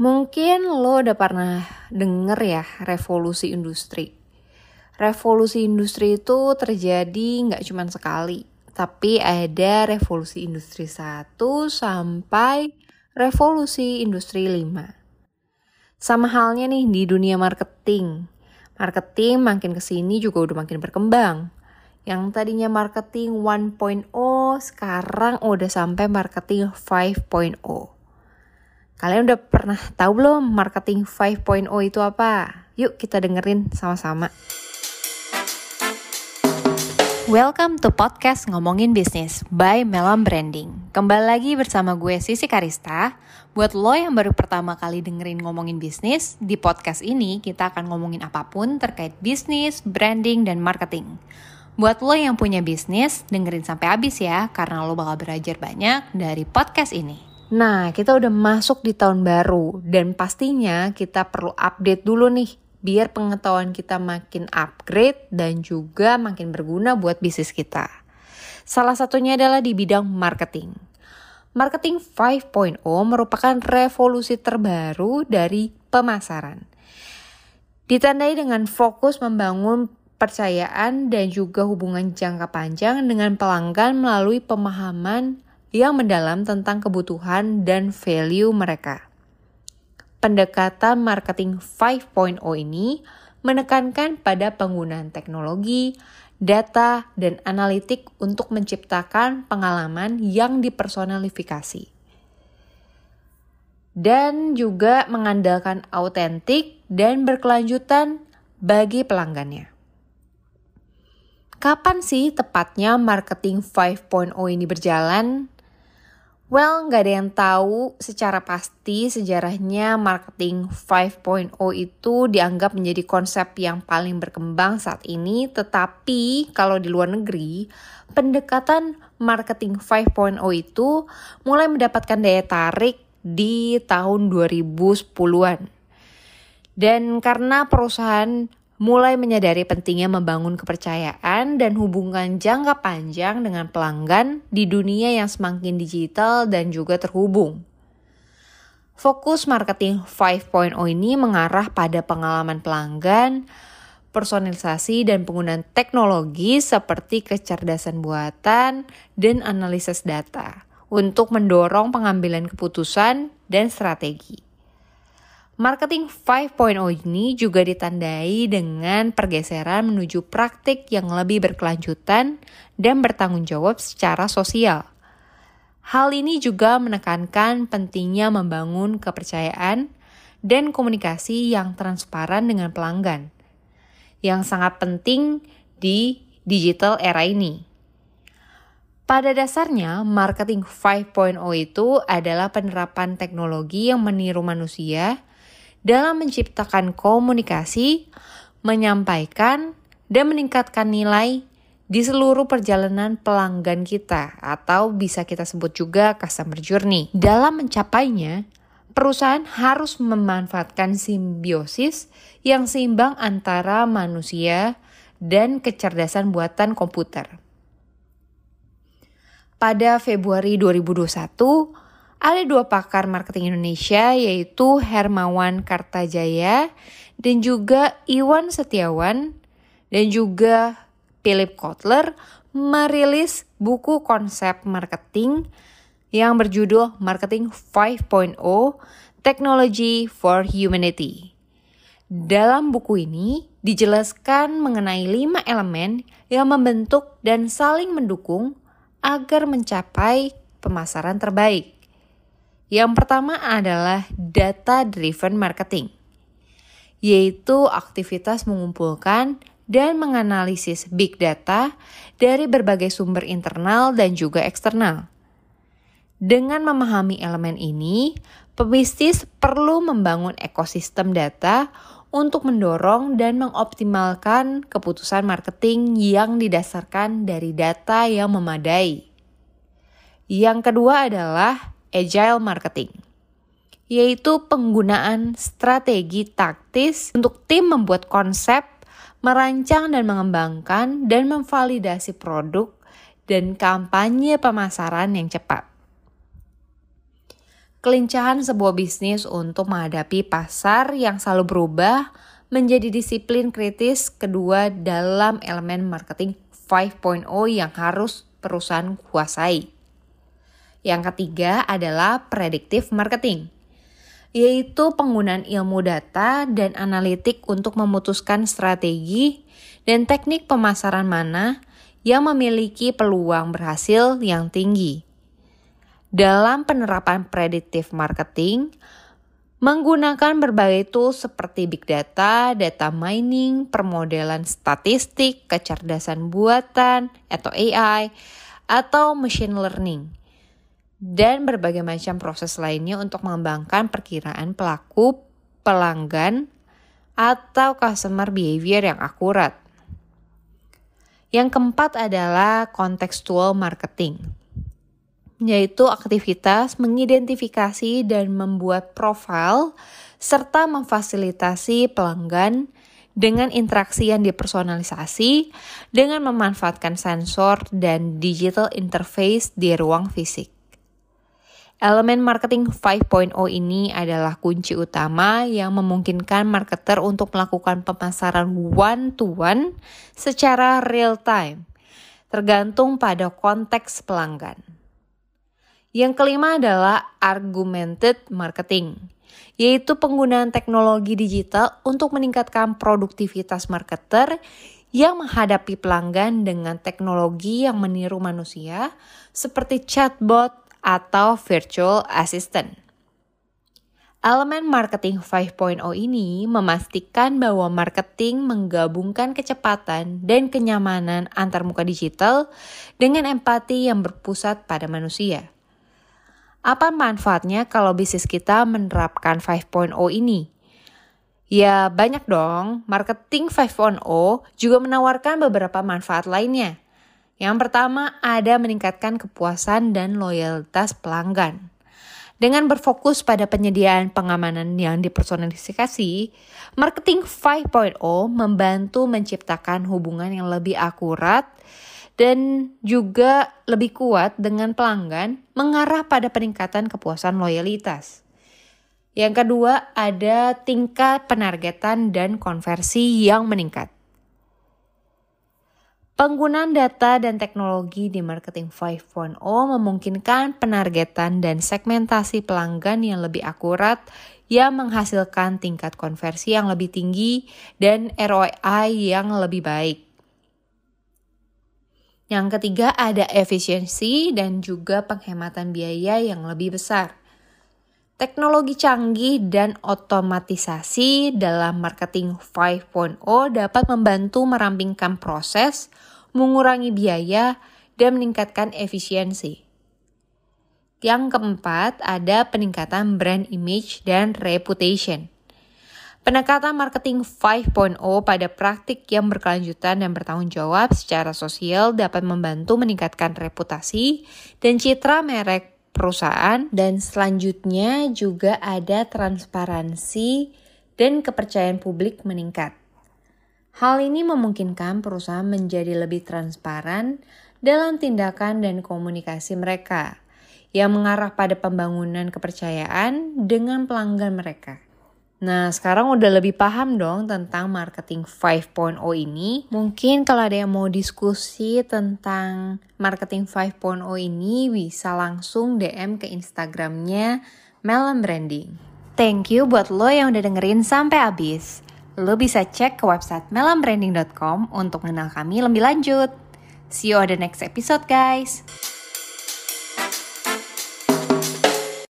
Mungkin lo udah pernah denger ya revolusi industri. Revolusi industri itu terjadi nggak cuma sekali, tapi ada revolusi industri 1 sampai revolusi industri 5. Sama halnya nih di dunia marketing. Marketing makin ke sini juga udah makin berkembang. Yang tadinya marketing 1.0 sekarang udah sampai marketing 5.0. Kalian udah pernah tahu belum marketing 5.0 itu apa? Yuk kita dengerin sama-sama. Welcome to podcast Ngomongin Bisnis by Melam Branding. Kembali lagi bersama gue Sisi Karista. Buat lo yang baru pertama kali dengerin ngomongin bisnis, di podcast ini kita akan ngomongin apa pun terkait bisnis, branding, dan marketing. Buat lo yang punya bisnis, dengerin sampai habis ya, karena lo bakal belajar banyak dari podcast ini. Nah, kita udah masuk di tahun baru, dan pastinya kita perlu update dulu nih, biar pengetahuan kita makin upgrade dan juga makin berguna buat bisnis kita. Salah satunya adalah di bidang marketing. Marketing 5.0 merupakan revolusi terbaru dari pemasaran. Ditandai dengan fokus membangun kepercayaan dan juga hubungan jangka panjang dengan pelanggan melalui pemahaman yang mendalam tentang kebutuhan dan value mereka. Pendekatan marketing 5.0 ini menekankan pada penggunaan teknologi, data, dan analitik untuk menciptakan pengalaman yang dipersonalifikasi. Dan juga mengandalkan autentik dan berkelanjutan bagi pelanggannya. Kapan sih tepatnya marketing 5.0 ini berjalan? Well, nggak ada yang tahu secara pasti sejarahnya marketing 5.0 itu dianggap menjadi konsep yang paling berkembang saat ini. Tetapi kalau di luar negeri, pendekatan marketing 5.0 itu mulai mendapatkan daya tarik di tahun 2010-an. Dan karena perusahaan mulai menyadari pentingnya membangun kepercayaan dan hubungan jangka panjang dengan pelanggan di dunia yang semakin digital dan juga terhubung. Fokus marketing 5.0 ini mengarah pada pengalaman pelanggan, personalisasi dan penggunaan teknologi seperti kecerdasan buatan dan analisis data untuk mendorong pengambilan keputusan dan strategi. Marketing 5.0 ini juga ditandai dengan pergeseran menuju praktik yang lebih berkelanjutan dan bertanggung jawab secara sosial. Hal ini juga menekankan pentingnya membangun kepercayaan dan komunikasi yang transparan dengan pelanggan, yang sangat penting di digital era ini. Pada dasarnya, marketing 5.0 itu adalah penerapan teknologi yang meniru manusia dalam menciptakan komunikasi, menyampaikan, dan meningkatkan nilai di seluruh perjalanan pelanggan kita atau bisa kita sebut juga customer journey. Dalam mencapainya, perusahaan harus memanfaatkan simbiosis yang seimbang antara manusia dan kecerdasan buatan komputer. Pada Februari 2021, ada dua pakar marketing Indonesia yaitu Hermawan Kartajaya dan juga Iwan Setiawan dan juga Philip Kotler merilis buku konsep marketing yang berjudul Marketing 5.0 Technology for Humanity. Dalam buku ini dijelaskan mengenai lima elemen yang membentuk dan saling mendukung agar mencapai pemasaran terbaik. Yang pertama adalah data driven marketing, yaitu aktivitas mengumpulkan dan menganalisis big data dari berbagai sumber internal dan juga eksternal. Dengan memahami elemen ini, pebisnis perlu membangun ekosistem data untuk mendorong dan mengoptimalkan keputusan marketing yang didasarkan dari data yang memadai. Yang kedua adalah agile marketing, yaitu penggunaan strategi taktis untuk tim membuat konsep, merancang dan mengembangkan dan memvalidasi produk dan kampanye pemasaran yang cepat. kelincahan sebuah bisnis untuk menghadapi pasar yang selalu berubah menjadi disiplin kritis kedua dalam elemen marketing 5.0 yang harus perusahaan kuasai. Yang ketiga adalah predictive marketing, yaitu penggunaan ilmu data dan analitik untuk memutuskan strategi dan teknik pemasaran mana yang memiliki peluang berhasil yang tinggi. Dalam penerapan predictive marketing, menggunakan berbagai tools seperti big data, data mining, permodelan statistik, kecerdasan buatan atau AI, atau machine learning, dan berbagai macam proses lainnya untuk mengembangkan perkiraan pelaku, pelanggan, atau customer behavior yang akurat. Yang keempat adalah contextual marketing yaitu aktivitas mengidentifikasi dan membuat profil serta memfasilitasi pelanggan dengan interaksi yang dipersonalisasi dengan memanfaatkan sensor dan digital interface di ruang fisik. Elemen marketing 5.0 ini adalah kunci utama yang memungkinkan marketer untuk melakukan pemasaran one-to-one secara real time, tergantung pada konteks pelanggan. Yang kelima adalah argumented marketing, yaitu penggunaan teknologi digital untuk meningkatkan produktivitas marketer yang menghadapi pelanggan dengan teknologi yang meniru manusia seperti chatbot atau virtual assistant. Elemen marketing 5.0 ini memastikan bahwa marketing menggabungkan kecepatan dan kenyamanan antar muka digital dengan empati yang berpusat pada manusia. Apa manfaatnya kalau bisnis kita menerapkan 5.0 ini? Ya banyak dong, marketing 5.0 juga menawarkan beberapa manfaat lainnya. Yang pertama ada meningkatkan kepuasan dan loyalitas pelanggan. Dengan berfokus pada penyediaan pengamanan yang dipersonalisasi, marketing 5.0 membantu menciptakan hubungan yang lebih akurat dan juga lebih kuat dengan pelanggan mengarah pada peningkatan kepuasan loyalitas. Yang kedua, ada tingkat penargetan dan konversi yang meningkat. Penggunaan data dan teknologi di marketing 5.0 memungkinkan penargetan dan segmentasi pelanggan yang lebih akurat yang menghasilkan tingkat konversi yang lebih tinggi dan ROI yang lebih baik. Yang ketiga ada efisiensi dan juga penghematan biaya yang lebih besar. Teknologi canggih dan otomatisasi dalam marketing 5.0 dapat membantu merampingkan proses, mengurangi biaya, dan meningkatkan efisiensi. Yang keempat, ada peningkatan brand image dan reputation. Pendekatan marketing 5.0 pada praktik yang berkelanjutan dan bertanggung jawab secara sosial dapat membantu meningkatkan reputasi dan citra merek perusahaan dan selanjutnya juga ada transparansi dan kepercayaan publik meningkat. Hal ini memungkinkan perusahaan menjadi lebih transparan dalam tindakan dan komunikasi mereka yang mengarah pada pembangunan kepercayaan dengan pelanggan mereka. Nah, sekarang udah lebih paham dong tentang marketing 5.0 ini. Mungkin kalau ada yang mau diskusi tentang marketing 5.0 ini bisa langsung DM ke Instagramnya Melon Branding. Thank you buat lo yang udah dengerin sampai habis. Lo bisa cek ke website melonbranding.com untuk mengenal kami lebih lanjut. See you on the next episode guys.